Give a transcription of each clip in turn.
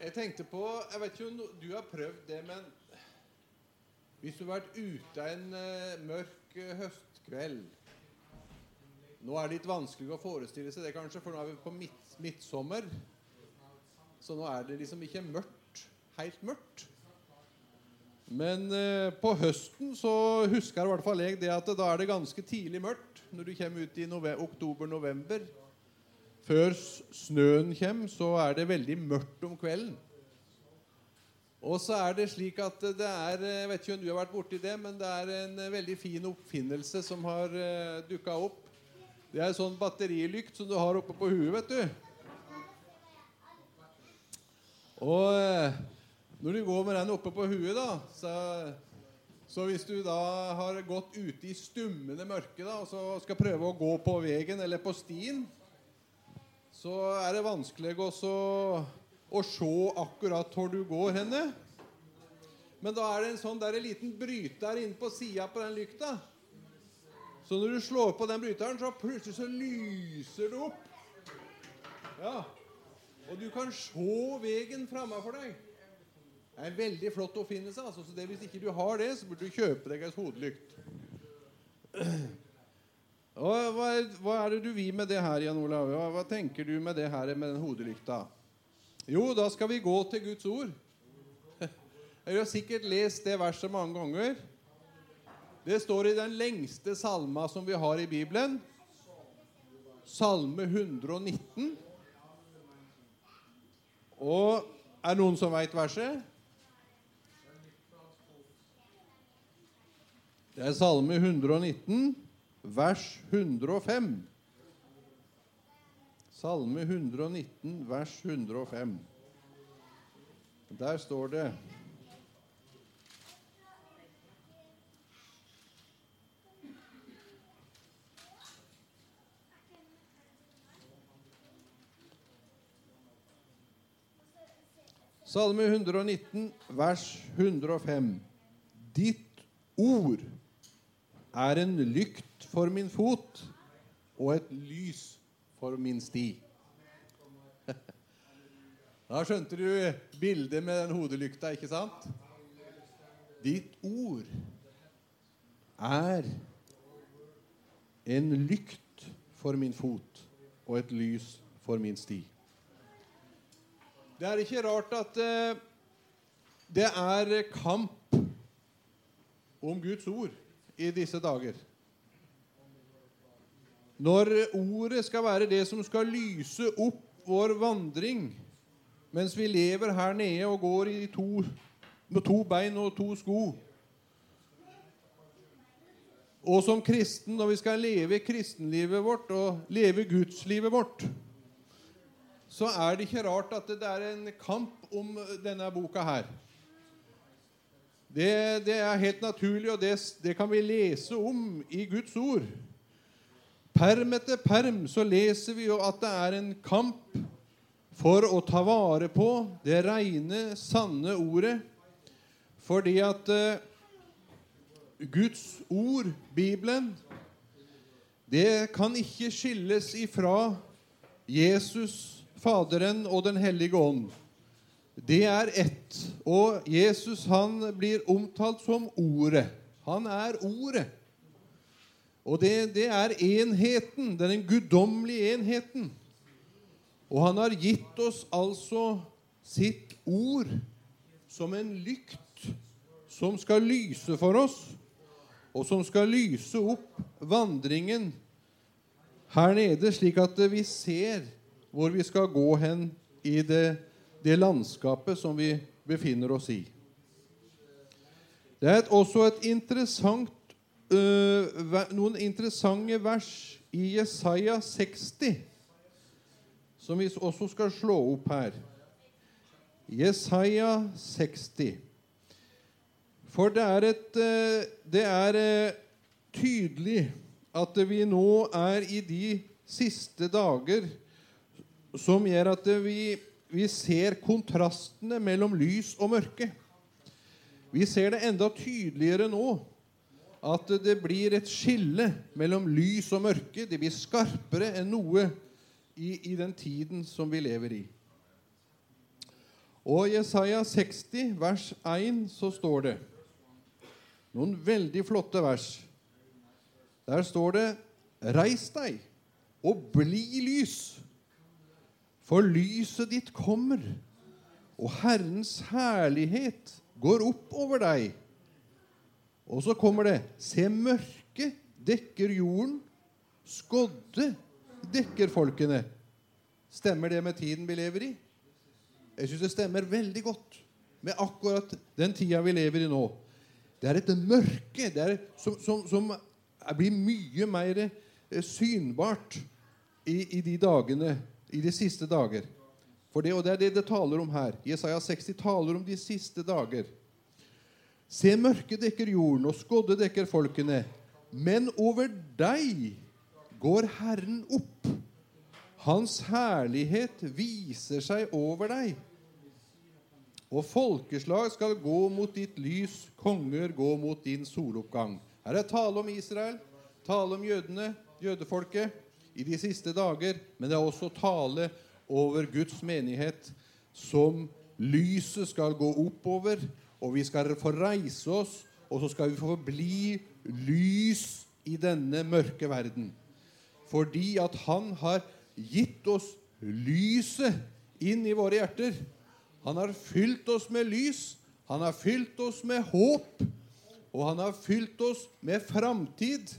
Jeg tenkte på Jeg vet ikke om du har prøvd det, men hvis du har vært ute en uh, mørk uh, høstkveld Nå er det litt vanskelig å forestille seg det, kanskje, for nå er vi på midt, midtsommer. Så nå er det liksom ikke mørkt, helt mørkt. Men uh, på høsten så husker i hvert fall jeg det at da er det ganske tidlig mørkt når du kommer ut i oktober-november. Før snøen kommer, så er det veldig mørkt om kvelden. Og så er det slik at det er Jeg vet ikke om du har vært borti det, men det er en veldig fin oppfinnelse som har uh, eh, dukka opp. Det er en sånn batterilykt som du har oppe på huet, vet du. Og når du går med den oppe på huet, da så, så hvis du da har gått ute i stummende mørke da, og så skal prøve å gå på veien eller på stien, så er det vanskelig også å se akkurat hvor du går henne. Men da er det en sånn der en liten bryter inne på sida på den lykta. Så når du slår på den bryteren, så plutselig så lyser det opp. Ja. Og du kan se veien for deg. Det er veldig flott oppfinnelse. Altså. Så det, hvis ikke du har det, så burde du kjøpe deg et hodelykt. Og hva, hva, er det du vil med det her, Jan Olav? Hva, hva tenker du med det her med den hodelykta? Jo, da skal vi gå til Guds ord. Jeg har sikkert lest det verset mange ganger. Det står i den lengste salma som vi har i Bibelen. Salme 119. Og er det noen som veit verset? Det er Salme 119 vers 105. Salme 119, vers 105. Der står det Salme 119, vers 105. Ditt ord er en lykt for min fot og et lys for min sti. Da skjønte du bildet med den hodelykta, ikke sant? Ditt ord er en lykt for min fot og et lys for min sti. Det er ikke rart at uh, det er kamp om Guds ord i disse dager. Når ordet skal være det som skal lyse opp vår vandring mens vi lever her nede og går to, med to bein og to sko. Og som kristen, når vi skal leve kristenlivet vårt og leve gudslivet vårt, så er det ikke rart at det er en kamp om denne boka her. Det, det er helt naturlig, og det, det kan vi lese om i Guds ord. Perm etter perm så leser vi jo at det er en kamp for å ta vare på det reine, sanne ordet. Fordi at uh, Guds ord, Bibelen, det kan ikke skilles ifra Jesus, Faderen og Den hellige ånd. Det er ett. Og Jesus han blir omtalt som Ordet. Han er Ordet. Og det, det er enheten, den guddommelige enheten. Og han har gitt oss altså sitt ord som en lykt som skal lyse for oss, og som skal lyse opp vandringen her nede, slik at vi ser hvor vi skal gå hen i det, det landskapet som vi befinner oss i. Det er også et interessant uh, noen interessante vers i Jesaja 60, som vi også skal slå opp her. Jesaja 60. For det er, et, uh, det er uh, tydelig at vi nå er i de siste dager som gjør at vi, vi ser kontrastene mellom lys og mørke. Vi ser det enda tydeligere nå at det blir et skille mellom lys og mørke. Det blir skarpere enn noe i, i den tiden som vi lever i. Og i Jesaja 60, vers 1, så står det noen veldig flotte vers. Der står det Reis deg og bli lys, for lyset ditt kommer, og Herrens herlighet går opp over deg. Og så kommer det Se, mørket dekker jorden, skodde dekker folkene. Stemmer det med tiden vi lever i? Jeg syns det stemmer veldig godt med akkurat den tida vi lever i nå. Det er et mørke er, som, som, som, blir mye mer eh, synbart i, i, de dagene, i de siste dager. For det, og det er det det taler om her. Jesaja 60 taler om de siste dager. Se, mørket dekker jorden, og skodde dekker folkene. Men over deg går Herren opp. Hans herlighet viser seg over deg. Og folkeslag skal gå mot ditt lys, konger gå mot din soloppgang. Her er tale om Israel, tale om jødene, jødefolket, i de siste dager. Men det er også tale over Guds menighet, som lyset skal gå oppover, og vi skal få reise oss, og så skal vi få bli lys i denne mørke verden. Fordi at Han har gitt oss lyset inn i våre hjerter. Han har fylt oss med lys, han har fylt oss med håp, og han har fylt oss med framtid.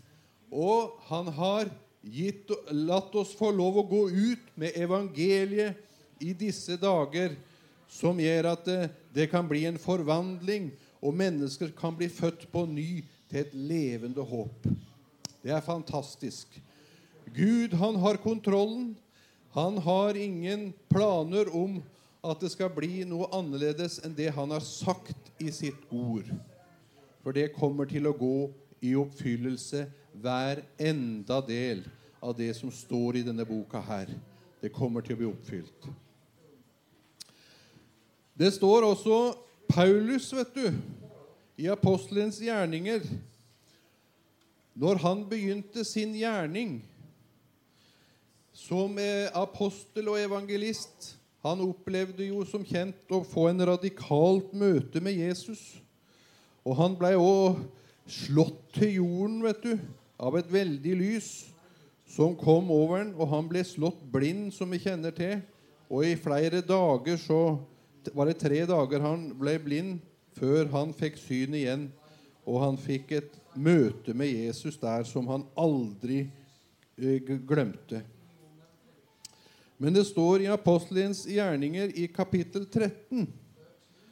Og han har gitt, latt oss få lov å gå ut med evangeliet i disse dager, som gjør at det, det kan bli en forvandling, og mennesker kan bli født på ny til et levende håp. Det er fantastisk. Gud, han har kontrollen. Han har ingen planer om at det skal bli noe annerledes enn det han har sagt i sitt ord. For det kommer til å gå i oppfyllelse hver enda del av det som står i denne boka her. Det kommer til å bli oppfylt. Det står også Paulus, vet du, i apostelens gjerninger. Når han begynte sin gjerning som apostel og evangelist, han opplevde jo som kjent å få en radikalt møte med Jesus. Og han blei òg slått til jorden, vet du, av et veldig lys som kom over han, og han ble slått blind, som vi kjenner til. Og i flere dager så var det tre dager han ble blind, før han fikk syn igjen. Og han fikk et møte med Jesus der som han aldri eh, glemte. Men det står i apostelens gjerninger i kapittel 13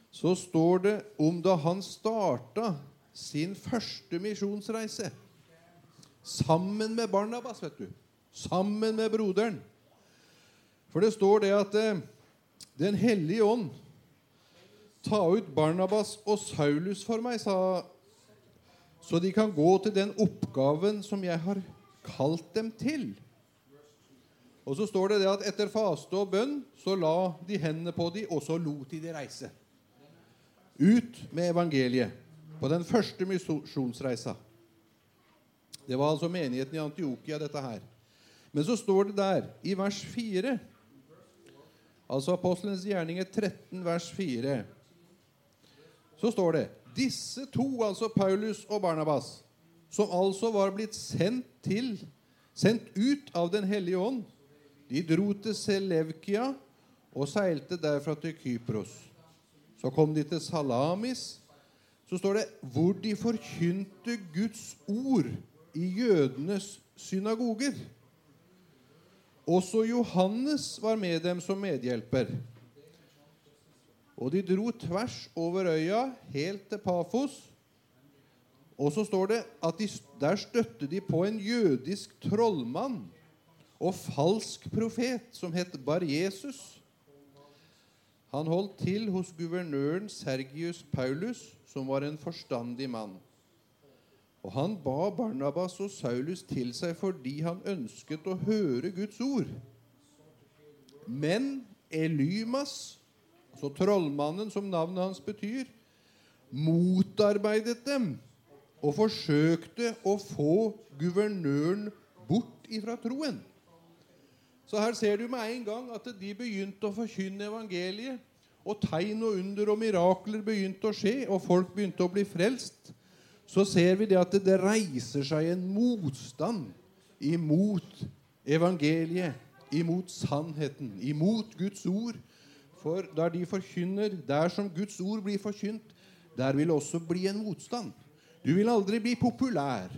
så står det om da han starta sin første misjonsreise sammen med Barnabas, vet du. Sammen med broderen. For det står det at eh, Den hellige ånd Ta ut Barnabas og Saulus for meg, sa så de kan gå til den oppgaven som jeg har kalt dem til. Og så står det det at etter faste og bønn så la de hendene på dem, og så lot de de reise. Ut med evangeliet på den første misjonsreisa. Det var altså menigheten i Antiokia, dette her. Men så står det der, i vers 4 Altså Apostelens gjerninger 13, vers 4. Så står det Disse to, altså Paulus og Barnabas, som altså var blitt sendt til, sendt ut av Den hellige ånd, de dro til Selevkia og seilte derfra til Kypros. Så kom de til Salamis. Så står det hvor de forkynte Guds ord i jødenes synagoger. Også Johannes var med dem som medhjelper. Og de dro tvers over øya helt til Pafos. Og så står det at de, der støtte de på en jødisk trollmann og falsk profet som het Bar-Jesus. Han holdt til hos guvernøren Sergius Paulus, som var en forstandig mann. Og han ba Barnabas og Saulus til seg fordi han ønsket å høre Guds ord. Men Elymas, altså trollmannen som navnet hans betyr, motarbeidet dem og forsøkte å få guvernøren bort ifra troen. Så her ser du med en gang at de begynte å forkynne evangeliet. og tegn og under og mirakler begynte å skje, og folk begynte å bli frelst, så ser vi det at det reiser seg en motstand imot evangeliet, imot sannheten, imot Guds ord. For der de forkynner, der som Guds ord blir forkynt, der vil det også bli en motstand. Du vil aldri bli populær.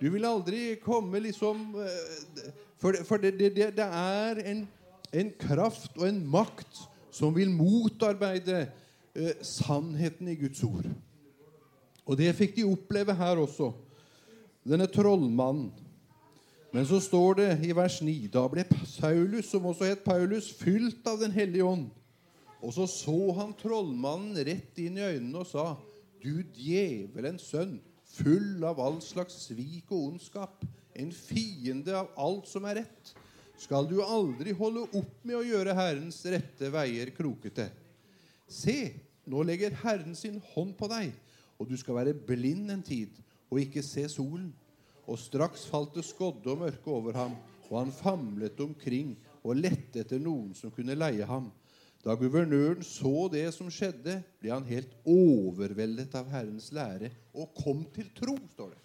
Du vil aldri komme liksom eh, For, for det, det, det, er en, en, kraft og en makt som vil motarbeide eh, sannheten i Guds ord. Og det fikk de oppleve her også. Denne trollmannen. Men så står det i vers 9 Da ble Saulus, som også het Paulus, fylt av Den hellige ånd. Og så så han trollmannen rett inn i øynene og sa, Du djevelens sønn, full av all slags svik og ondskap, en fiende av alt som er rett, skal du aldri holde opp med å gjøre Herrens rette veier krokete. Se, nå legger Herren sin hånd på deg, og du skal være blind en tid og ikke se solen. Og straks falt det skodde og mørke over ham, og han famlet omkring og lette etter noen som kunne leie ham. Da guvernøren så det som skjedde, ble han helt overveldet av Herrens lære og kom til tro, står det.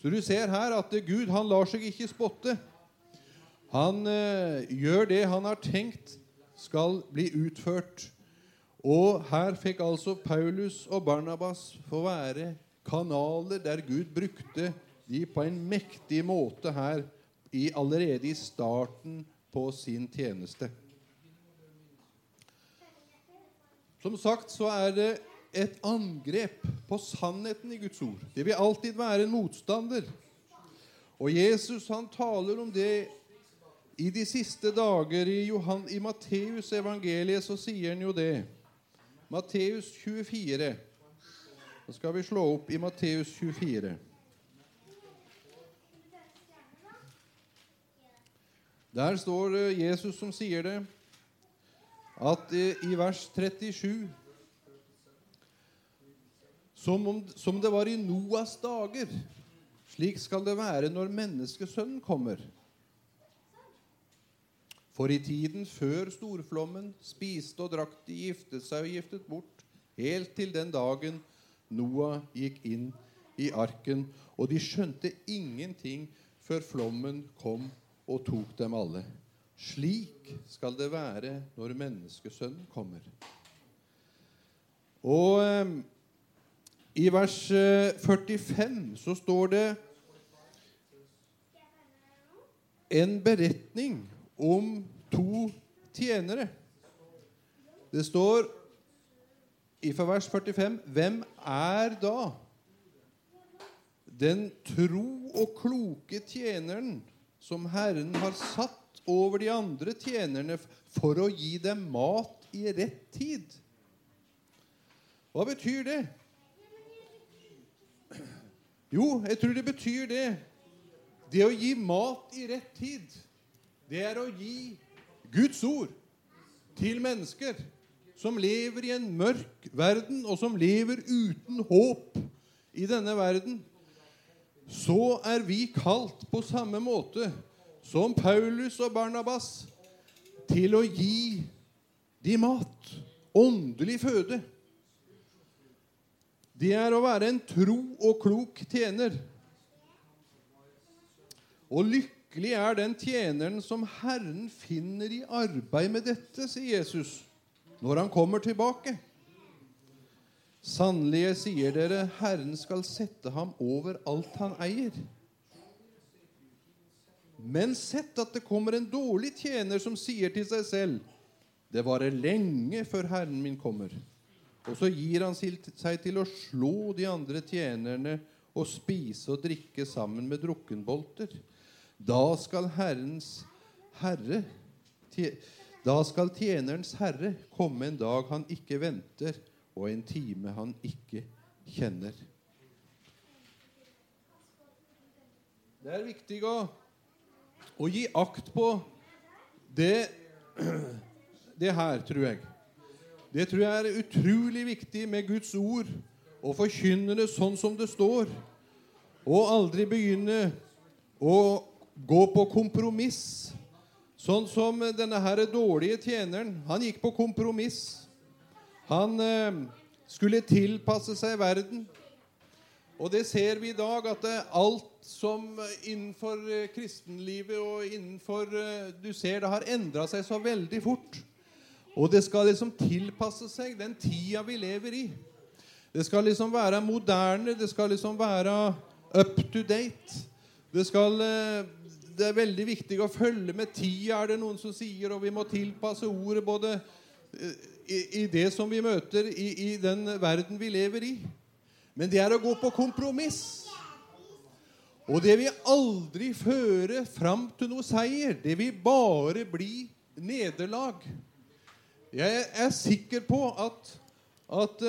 Så du ser her at Gud han lar seg ikke spotte. Han eh, gjør det han har tenkt skal bli utført. Og her fikk altså Paulus og Barnabas få være kanaler der Gud brukte de på en mektig måte her i, allerede i starten på sin tjeneste. Som sagt så er det et angrep på sannheten i Guds ord. Det vil alltid være en motstander. Og Jesus han taler om det i de siste dager. I, i Matteus evangeliet så sier han jo det. Matteus 24. Så skal vi slå opp i Matteus 24. Der står Jesus som sier det at i vers 37 som, om, som det var i Noas dager, slik skal det være når menneskesønnen kommer. For i tiden før storflommen spiste og drakk de, giftet seg og giftet bort, helt til den dagen Noah gikk inn i arken, og de skjønte ingenting før flommen kom og tok dem alle. Slik skal det være når menneskesønnen kommer. Og eh, i vers 45 eh, så står det en beretning om to tjenere. Det står i vers 45 Hvem er da den tro og kloke tjeneren som Herren har satt over de andre tjenerne for å gi dem mat i rett tid. Hva betyr det? Jo, jeg tror det betyr det. Det å gi mat i rett tid, det er å gi Guds ord til mennesker som lever i en mørk verden, og som lever uten håp i denne verden. Så er vi kalt på samme måte som Paulus og Barnabas, til å gi de mat, åndelig føde. Det er å være en tro og klok tjener. Og lykkelig er den tjeneren som Herren finner i arbeid med dette, sier Jesus, når han kommer tilbake. Sannelig, sier dere, Herren skal sette ham over alt han eier. Men sett at det kommer en dårlig tjener som sier til seg selv det varer lenge før Herren min kommer. Og så gir han seg til å slå de andre tjenerne og spise og drikke sammen med drukkenbolter. Da skal Herrens herre Da skal tjenerens herre komme en dag han ikke venter, og en time han ikke kjenner. Det er viktig å å gi akt på det, det her, tror jeg. Det tror jeg er utrolig viktig med Guds ord, å forkynne det sånn som det står, og aldri begynne å gå på kompromiss. Sånn som denne her dårlige tjeneren. Han gikk på kompromiss. Han eh, skulle tilpasse seg verden. Og det ser vi i dag, at alt som innenfor eh, kristenlivet og innenfor eh, Du ser det har endra seg så veldig fort. Og det skal liksom tilpasse seg den tida vi lever i. Det skal liksom være moderne, det skal liksom være up to date. Det, skal, eh, det er veldig viktig å følge med tida, er det noen som sier, og vi må tilpasse ordet både i, i det som vi møter i, i den verden vi lever i. Men det er å gå på kompromiss. Og det vil aldri føre fram til noe seier. Det vil bare bli nederlag. Jeg er sikker på at, at,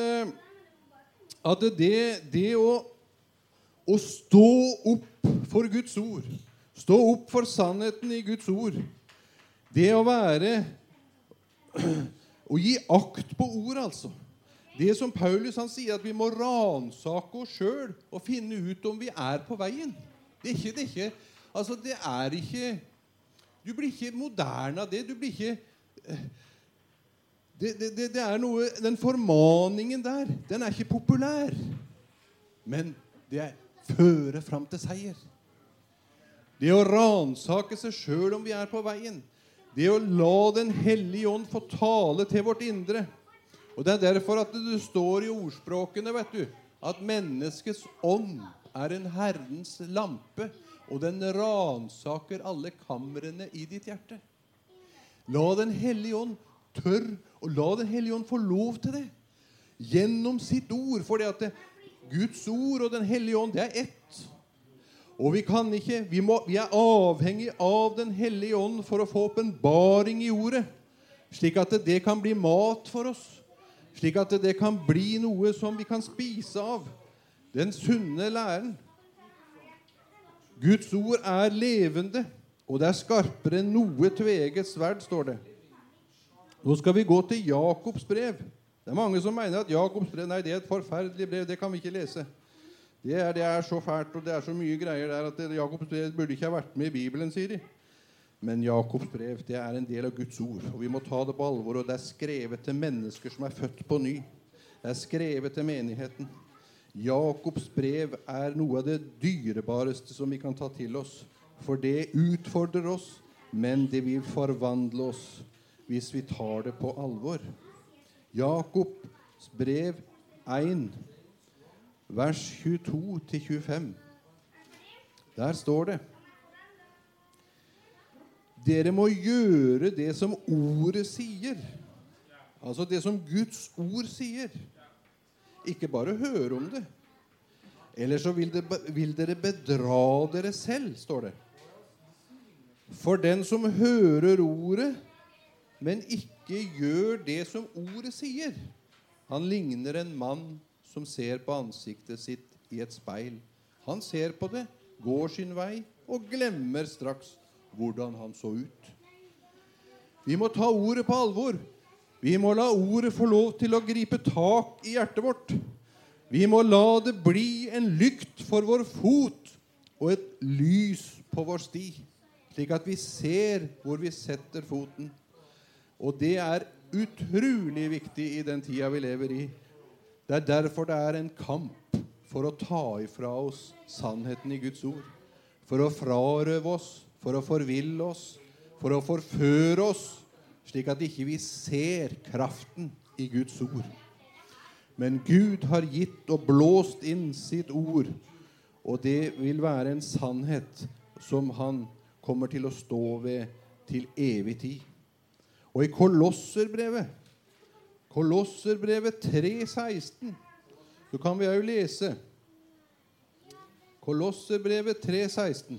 at det, det å, å stå opp for Guds ord, stå opp for sannheten i Guds ord, det å være Å gi akt på ord, altså. Det som Paulus han sier, at vi må ransake oss sjøl og finne ut om vi er på veien. Det er ikke, det er ikke Altså, det er ikke Du blir ikke moderne av det. Du blir ikke det, det, det, er noe Den formaningen der, den er ikke populær. Men det er fører fram til seier. Det å ransake seg sjøl om vi er på veien. Det å la Den hellige ånd få tale til vårt indre. Og Det er derfor at det står i ordspråkene vet du, at menneskets ånd er en Herrens lampe, og den ransaker alle kamrene i ditt hjerte. La Den hellige ånd tørre, og la Den hellige ånd få lov til det. Gjennom sitt ord. For det at Guds ord og Den hellige ånd, det er ett. Og vi kan ikke, vi, må, vi er avhengig av Den hellige ånd for å få åpenbaring i ordet. Slik at det kan bli mat for oss. Slik at det kan bli noe som vi kan spise av. Den sunne læren. Guds ord er levende, og det er skarpere enn noe tveget sverd, står det. Nå skal vi gå til Jakobs brev. Det er mange som mener at Jakobs brev nei, det er et forferdelig brev. Det kan vi ikke lese. Det er, det er så fælt, og det er så mye greier der at Jakobs brev burde ikke ha vært med i Bibelen, sier de. Men Jakobs brev det er en del av Guds ord, og vi må ta det på alvor. Og det er skrevet til mennesker som er født på ny. Det er skrevet til menigheten. Jakobs brev er noe av det dyrebareste som vi kan ta til oss. For det utfordrer oss, men det vil forvandle oss hvis vi tar det på alvor. Jakobs brev 1, vers 22-25. Der står det Dere må gjøre det som ordet sier. Altså det som Guds ord sier. Ikke bare høre om det. Eller så vil, det, vil dere bedra dere selv, står det. For den som hører ordet men ikke gjør det som ordet sier. Han ligner en mann som ser på ansiktet sitt i et speil. Han ser på det, går sin vei og glemmer straks hvordan han så ut. Vi må ta ordet på alvor. Vi må la ordet få lov til å gripe tak i hjertet vårt. Vi må la det bli en lykt for vår fot og et lys på vår sti, slik at vi ser hvor vi setter foten. Og det er utrolig viktig i den tida vi lever i. Det er derfor det er en kamp for å ta ifra oss sannheten i Guds ord. For å frarøve oss, for å forville oss, for å forføre oss, slik at ikke vi ser kraften i Guds ord. Men Gud har gitt og blåst inn sitt ord, og det vil være en sannhet som han kommer til å stå ved til evig tid. Og i Kolosserbrevet, Kolosserbrevet 3,16, så kan vi òg lese Kolosserbrevet 3,16.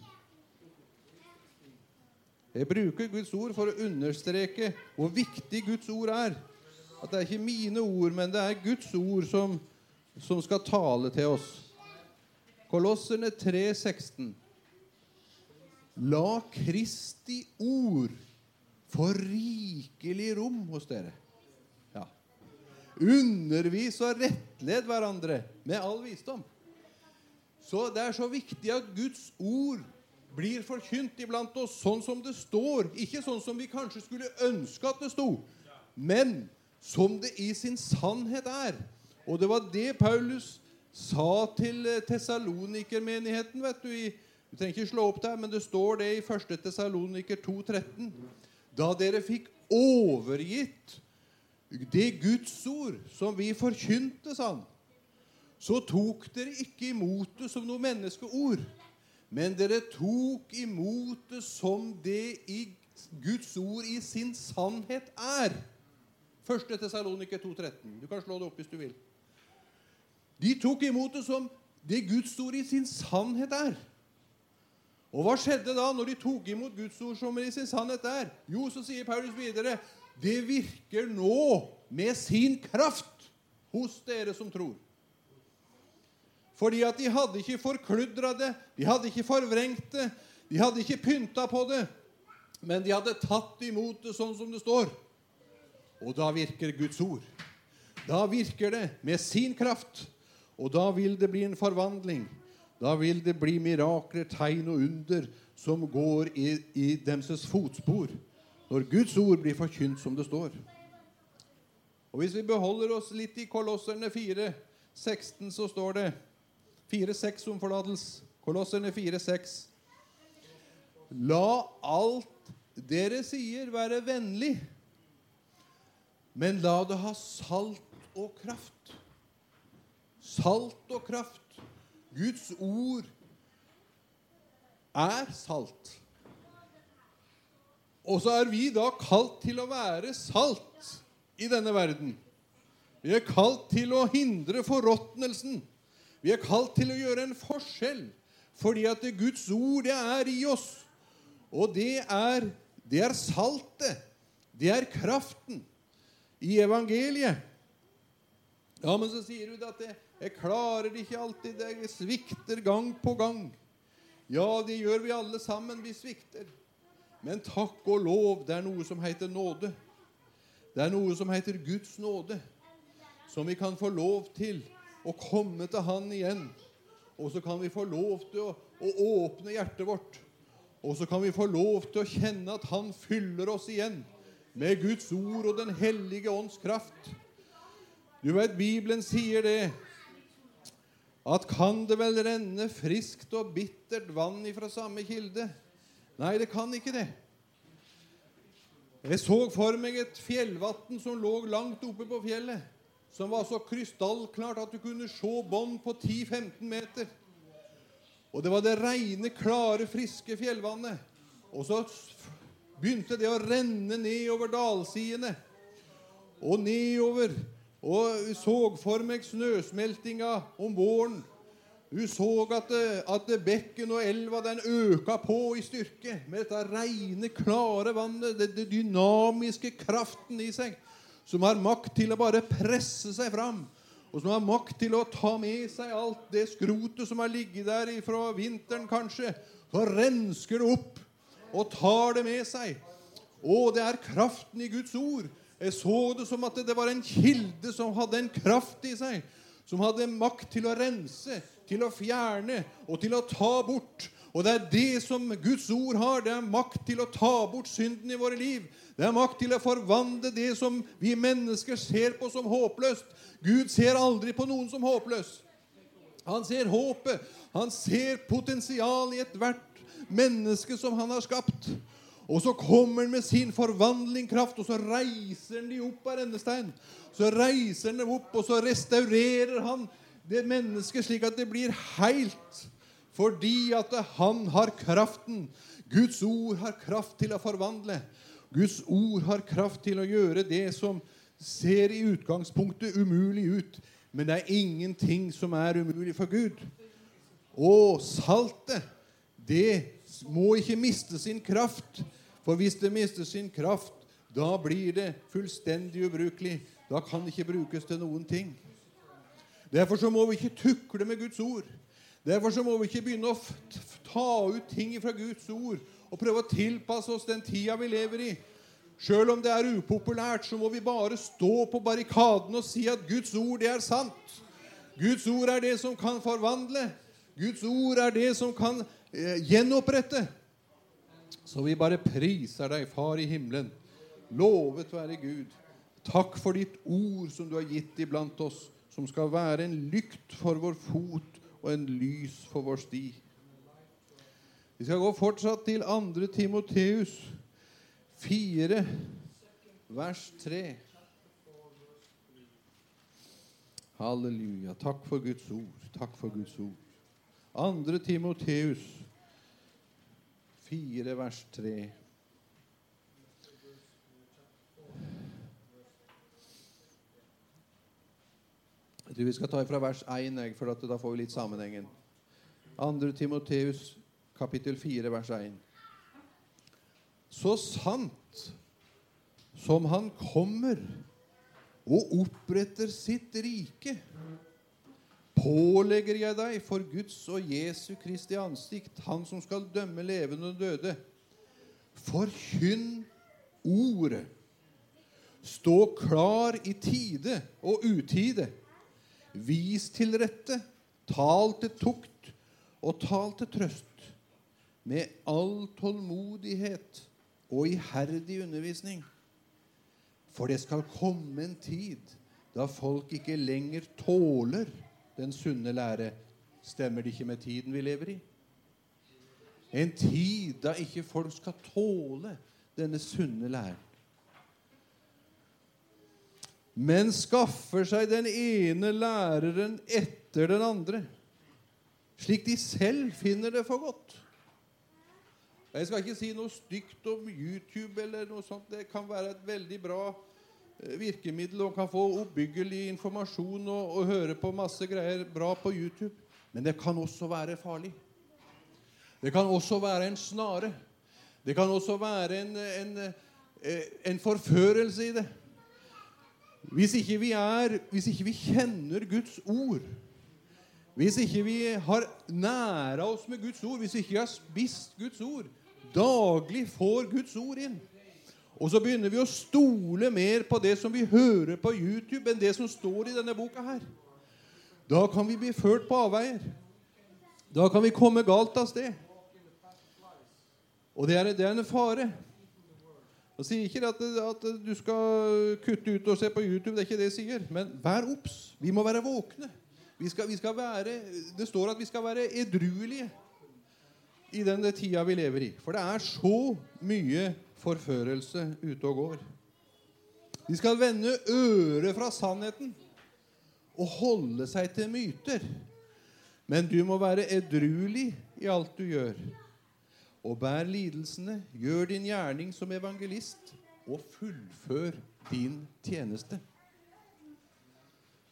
Jeg bruker Guds ord for å understreke hvor viktig Guds ord er. At det er ikke mine ord, men det er Guds ord som, som skal tale til oss. Kolosserne 3,16. La Kristi ord få rikelig rom hos dere. Undervis og rettled hverandre med all visdom. Så Det er så viktig at Guds ord blir forkynt iblant oss sånn som det står. Ikke sånn som vi kanskje skulle ønske at det sto, men som det i sin sannhet er. Og det var det Paulus sa til eh, Tessalonikermenigheten. vet Du i, du trenger ikke slå opp der, men det står det i 1. Tessaloniker 2,13. Da dere fikk overgitt det Guds ord som vi forkynte, sa han, så tok dere ikke imot det som noe menneskeord, men dere tok imot det som det i Guds ord i sin sannhet er. 1. Tessaloniker 2,13. Du kan slå det opp hvis du vil. De tok imot det som det Guds ord i sin sannhet er. Og hva skjedde da når de tok imot Guds ord som i sin sannhet er? Jo, så sier Paulus videre det virker nå med sin kraft hos dere som tror. Fordi at de hadde ikke forkludra det, de hadde ikke forvrengt det, de hadde ikke pynta på det, men de hadde tatt imot det sånn som det står. Og da virker Guds ord. Da virker det med sin kraft. Og da vil det bli en forvandling. Da vil det bli mirakler, tegn og under som går i, i demses fotspor. Når Guds ord blir forkynt som det står. Og Hvis vi beholder oss litt i Kolosserne 4, 16, så står det 4-6 om forlatelse. Kolosserne 4-6. La alt dere sier, være vennlig men la det ha salt og kraft. Salt og kraft. Guds ord er salt. Og så er vi da kalt til å være salt i denne verden. Vi er kalt til å hindre forråtnelsen. Vi er kalt til å gjøre en forskjell, fordi at det Guds ord det er i oss. Og det er, det er saltet. Det er kraften i evangeliet. Ja, men så sier du at det, jeg klarer det ikke alltid. Jeg svikter gang på gang. Ja, det gjør vi alle sammen. Vi svikter. Men takk og lov, det er noe som heter nåde. Det er noe som heter Guds nåde, som vi kan få lov til å komme til Han igjen. Og så kan vi få lov til å, å åpne hjertet vårt. Og så kan vi få lov til å kjenne at Han fyller oss igjen med Guds ord og Den hellige ånds kraft. Du vet, Bibelen sier det at kan det vel renne friskt og bittert vann ifra samme kilde? Nei, det kan ikke det. Jeg så for meg et fjellvann som lå langt oppe på fjellet, som var så krystallklart at du kunne se bånd på 10-15 meter. Og det var det rene, klare, friske fjellvannet. Og så begynte det å renne nedover dalsidene og nedover. Og så for meg snøsmeltinga om våren. Hun så at, at bekken og elva den øka på i styrke med dette rene, klare vannet, det dynamiske kraften i seg, som har makt til å bare presse seg fram. Og som har makt til å ta med seg alt det skrotet som har ligget der fra vinteren, kanskje. Så rensker det opp og tar det med seg. Å, det er kraften i Guds ord. Jeg så det som at det var en kilde som hadde en kraft i seg. Som hadde makt til å rense, til å fjerne og til å ta bort. Og det er det som Guds ord har. Det er makt til å ta bort synden i våre liv. Det er makt til å forvandle det som vi mennesker ser på som håpløst. Gud ser aldri på noen som håpløs. Han ser håpet. Han ser potensial i ethvert menneske som han har skapt. Og så kommer han med sin forvandlingkraft, og så reiser han de opp av rennestein. Så reiser han dem opp, og så restaurerer han det mennesket slik at det blir heilt. Fordi at han har kraften. Guds ord har kraft til å forvandle. Guds ord har kraft til å gjøre det som ser i utgangspunktet umulig ut. Men det er ingenting som er umulig for Gud. Og saltet, det må ikke miste sin kraft. For hvis det mister sin kraft, da blir det fullstendig ubrukelig. Da kan det ikke brukes til noen ting. Derfor så må vi ikke tukle med Guds ord. Derfor så må vi ikke begynne å ta ut ting fra Guds ord og prøve å tilpasse oss den tida vi lever i. Sjøl om det er upopulært, så må vi bare stå på barrikaden og si at Guds ord, det er sant. Guds ord er det som kan forvandle. Guds ord er det som kan gjenopprette. Så vi bare priser deg, Far i himmelen. Lovet være Gud. Takk for ditt ord som du har gitt iblant oss, som skal være en lykt for vår fot og en lys for vår sti. Vi skal gå fortsatt til 2. Timoteus 4, vers 3. Halleluja. Takk for Guds ord. Takk for Guds ord. 2. Timoteus 4, vers 3. Jeg tror vi skal ta fra vers 1, for da får vi litt sammenhengen. 2. Timoteus kapittel 4, vers 1. Så sant som han kommer og oppretter sitt rike, pålegger jeg deg for Guds og Jesu Kristi ansikt, han som skal dømme levende og døde, forkynn ordet. Stå klar i tide og utide Vis til rette, tal til tukt og tal til trøst, med all tålmodighet og iherdig undervisning. For det skal komme en tid da folk ikke lenger tåler den sunne lære. Stemmer det ikke med tiden vi lever i? En tid da ikke folk skal tåle denne sunne læren men skaffer seg den ene læreren etter den andre, slik de selv finner det for godt. Jeg skal ikke si noe stygt om YouTube, eller noe sånt. Det kan være et veldig bra virkemiddel og kan få oppbyggelig informasjon og, og høre på masse greier bra på YouTube. Men det kan også være farlig. Det kan også være en snare. Det kan også være en, en, eh, en forførelse i det. Hvis ikke vi er Hvis ikke vi kjenner Guds ord, hvis ikke vi har næra oss med Guds ord, hvis ikke vi har spist Guds ord Daglig får Guds ord inn. Og så begynner vi å stole mer på det som vi hører på YouTube, enn det som står i denne boka her. Da kan vi bli ført på avveier. Da kan vi komme galt av sted. Og det er, det er en fare. Jeg sier ikke at, at, du skal kutte ut og se på YouTube. Det er ikke det jeg sier. Men vær obs. Vi må være våkne. Vi skal, vi skal være, det står at vi skal være edruelige i den tida vi lever i. For det er så mye forførelse ute og går. De skal vende øret fra sannheten og holde seg til myter. Men du må være edruelig i alt du gjør og bær lidelsene, gjør din gjerning som evangelist, og fullfør din tjeneste.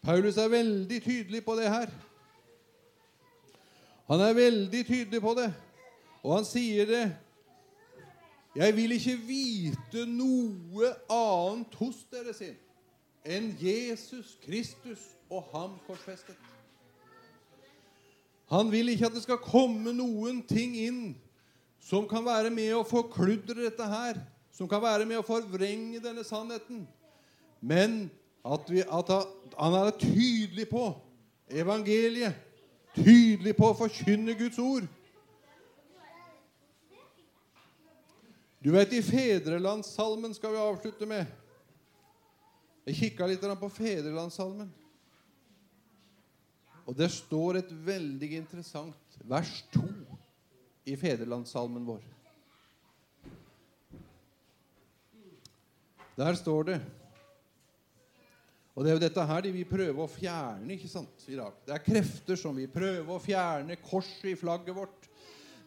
Paulus er veldig tydelig på det her. Han er veldig tydelig på det, og han sier det Jeg vil ikke vite noe annet hos dere sin enn Jesus Kristus og ham korsfestet. Han vil ikke at det skal komme noen ting inn som kan være med å forkludre dette her, som kan være med å forvrenge denne sannheten. Men at, vi, at han er tydelig på evangeliet, tydelig på å forkynne Guds ord. Du vet, I Fedrelandssalmen skal vi avslutte med. Jeg kikka litt på Fedrelandssalmen. Og det står et veldig interessant vers 2 i fedrelandssalmen vår. Der står det Og det er jo dette her de vil prøve å fjerne ikke sant, i dag. Det er krefter som vil prøve å fjerne korset i flagget vårt.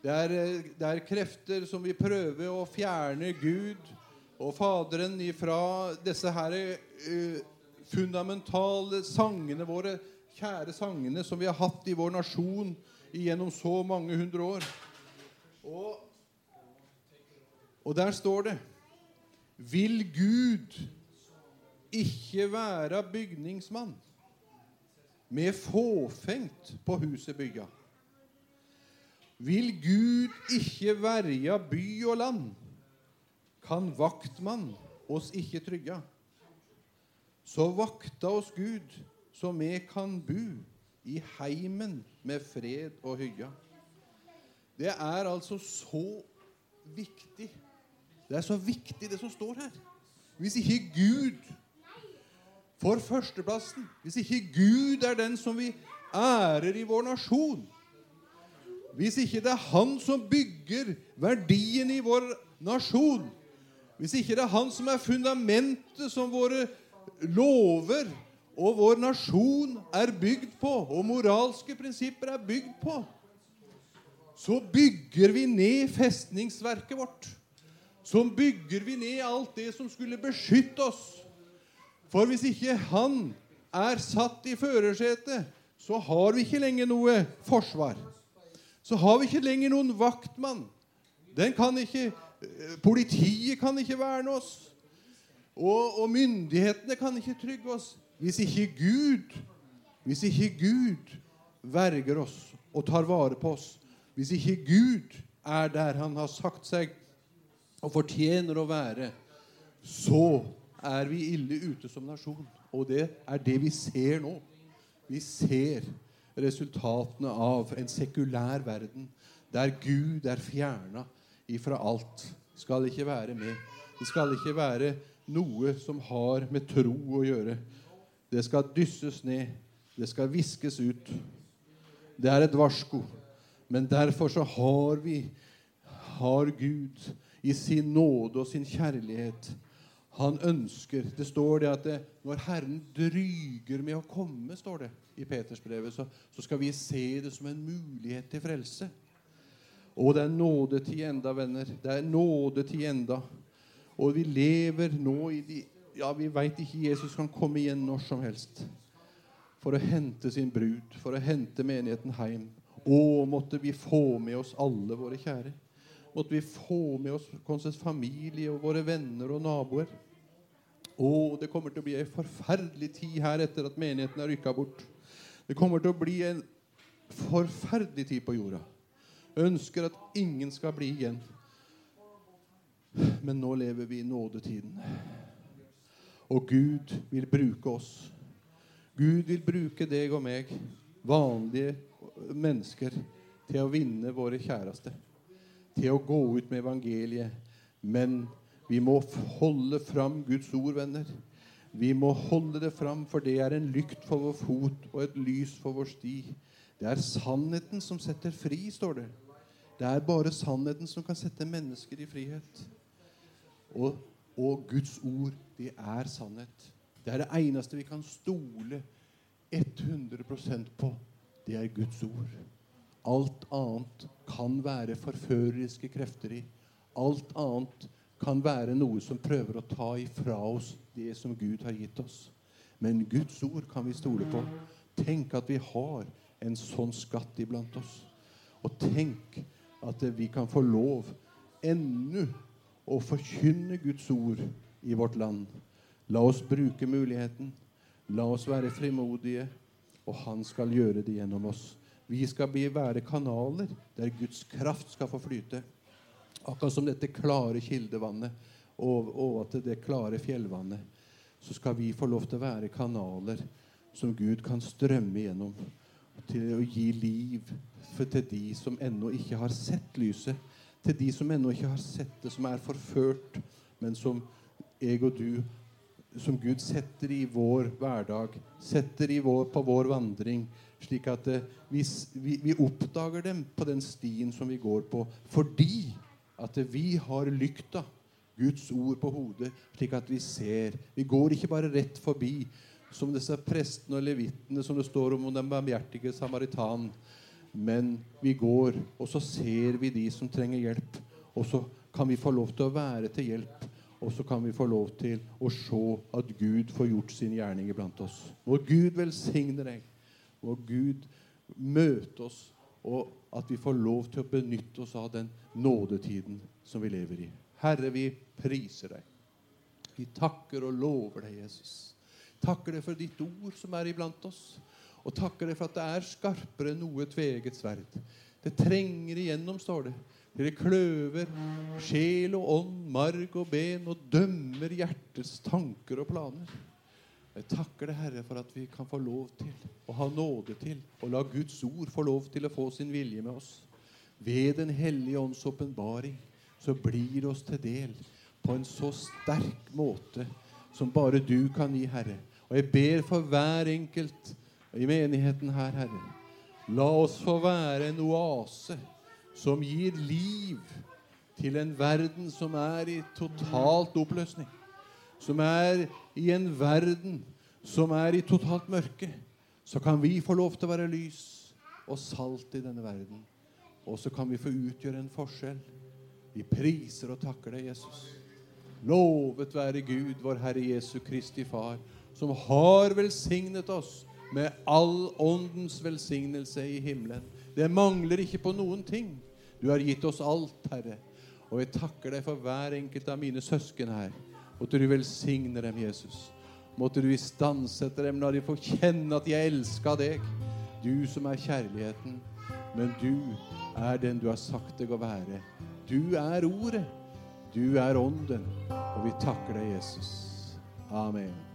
Det er, det er krefter som vil prøve å fjerne Gud og Faderen ifra disse her uh, fundamentale sangene våre, kjære sangene som vi har hatt i vår nasjon gjennom så mange hundre år. Og, og der står det Vil Gud ikke være bygningsmann med fåfengt på huset bygga? Vil Gud ikke verja by og land? Kan vaktmann oss ikke trygga? Så vakta oss Gud, så vi kan bu i heimen med fred og hygge. Det er altså så viktig. Det er så viktig, det som står her. Hvis ikke Gud får førsteplassen, hvis ikke Gud er den som vi ærer i vår nasjon, hvis ikke det er Han som bygger verdien i vår nasjon, hvis ikke det er Han som er fundamentet som våre lover og vår nasjon er bygd på, og moralske prinsipper er bygd på, så bygger vi ned festningsverket vårt. Så bygger vi ned alt det som skulle beskytte oss. For hvis ikke han er satt i førersetet, så har vi ikke lenger noe forsvar. Så har vi ikke lenger noen vaktmann. Den kan ikke, eh, politiet kan ikke verne oss. Og, og myndighetene kan ikke trygge oss. Hvis ikke Gud, hvis ikke Gud verger oss og tar vare på oss, hvis ikke Gud er der Han har sagt seg og fortjener å være, så er vi ille ute som nasjon. Og det er det vi ser nå. Vi ser resultatene av en sekulær verden der Gud er fjerna ifra alt. Skal ikke være med. Det skal ikke være noe som har med tro å gjøre. Det skal dysses ned. Det skal viskes ut. Det er et varsko. Men derfor så har vi, har Gud i sin nåde og sin kjærlighet Han ønsker Det står det at det, når Herren dryger med å komme, står det i Petersbrevet, så, så skal vi se det som en mulighet til frelse. Og det er nådetid enda, venner. Det er nådetid enda. Og vi lever nå i de Ja, vi veit ikke Jesus kan komme igjen når som helst for å hente sin brud, for å hente menigheten hjem. Å, måtte vi få med oss alle våre kjære. Måtte vi få med oss vår familie og våre venner og naboer. Å, det kommer til å bli ei forferdelig tid her etter at menigheten er rykka bort. Det kommer til å bli en forferdelig tid på jorda. Ønsker at ingen skal bli igjen. Men nå lever vi i nådetiden. Og Gud vil bruke oss. Gud vil bruke deg og meg, vanlige mennesker til å vinne våre kjæreste. Til å gå ut med evangeliet. Men vi må holde fram Guds ord, venner. Vi må holde det fram, for det er en lykt for vår fot og et lys for vår sti. Det er sannheten som setter fri, står det. Det er bare sannheten som kan sette mennesker i frihet. Og, og Guds ord, det er sannhet. Det er det eneste vi kan stole 100% på det er Guds ord. Alt annet kan være forføreriske krefter i. Alt annet kan være noe som prøver å ta ifra oss det som Gud har gitt oss. Men Guds ord kan vi stole på. Tenk at vi har en sånn skatt iblant oss. Og tenk at vi kan få lov ennå å forkynne Guds ord i vårt land. La oss bruke muligheten. La oss være frimodige og han skal gjøre det gjennom oss. Vi skal bli være kanaler der Guds kraft skal få flyte. Akkurat som dette klare kildevannet og, og at det klare fjellvannet. Så skal vi få lov til å være kanaler som Gud kan strømme gjennom. Til å gi liv til de som ennå ikke har sett lyset. Til de som ennå ikke har sett det, som er forført, men som jeg og du som Gud setter i vår hverdag, setter vår, på vår vandring, slik at eh, vi, vi, oppdager dem på den stien som vi går på, fordi at vi har lykta, Guds ord på hodet, slik at vi ser. Vi går ikke bare rett forbi, som disse prestene og levitene som det står om den barmhjertige samaritan. Men vi går, og så ser vi de som trenger hjelp. Og så kan vi få lov til å være til hjelp og så kan vi få lov til å se at Gud får gjort sin gjerning iblant oss. Må Gud velsigne deg. Må Gud møte oss, og at vi får lov til å benytte oss av den nådetiden som vi lever i. Herre, vi priser deg. Vi takker og lover deg, Jesus. Takker deg for ditt ord som er iblant oss. Og takker deg for at det er skarpere enn noe tveget sverd. Det trenger igjennom, står det. Dere kløver sjel og ånd, marg og ben, og dømmer hjertets tanker og planer. Jeg takker deg, Herre, for at vi kan få lov til å ha nåde til å la Guds ord få lov til å få sin vilje med oss. Ved Den hellige ånds åpenbaring så blir det oss til del på en så sterk måte som bare du kan gi, Herre. Og Og jeg ber for hver enkelt i menigheten her, Herre. La oss få være en oase som gir liv til en verden som er i totalt oppløsning. Som er i en verden som er i totalt mørke. Så kan vi få lov til å være lys og salt i denne verden. Og så kan vi få utgjøre en forskjell. Vi priser og takker deg, Jesus. Lovet være Gud, vår Herre Jesu Kristi Far, som har velsignet oss med all åndens velsignelse i himmelen. Det mangler ikke på noen ting. Du har gitt oss alt, Herre. Og jeg takker deg for hver enkelt av mine søsken her. Måtte du velsigne dem, Jesus. Måtte du istandsette dem når de får kjenne at de er elska deg. Du som er kjærligheten. Men du er den du har sagt deg å være. Du er Ordet. Du er Ånden. Og vi takker deg, Jesus. Amen.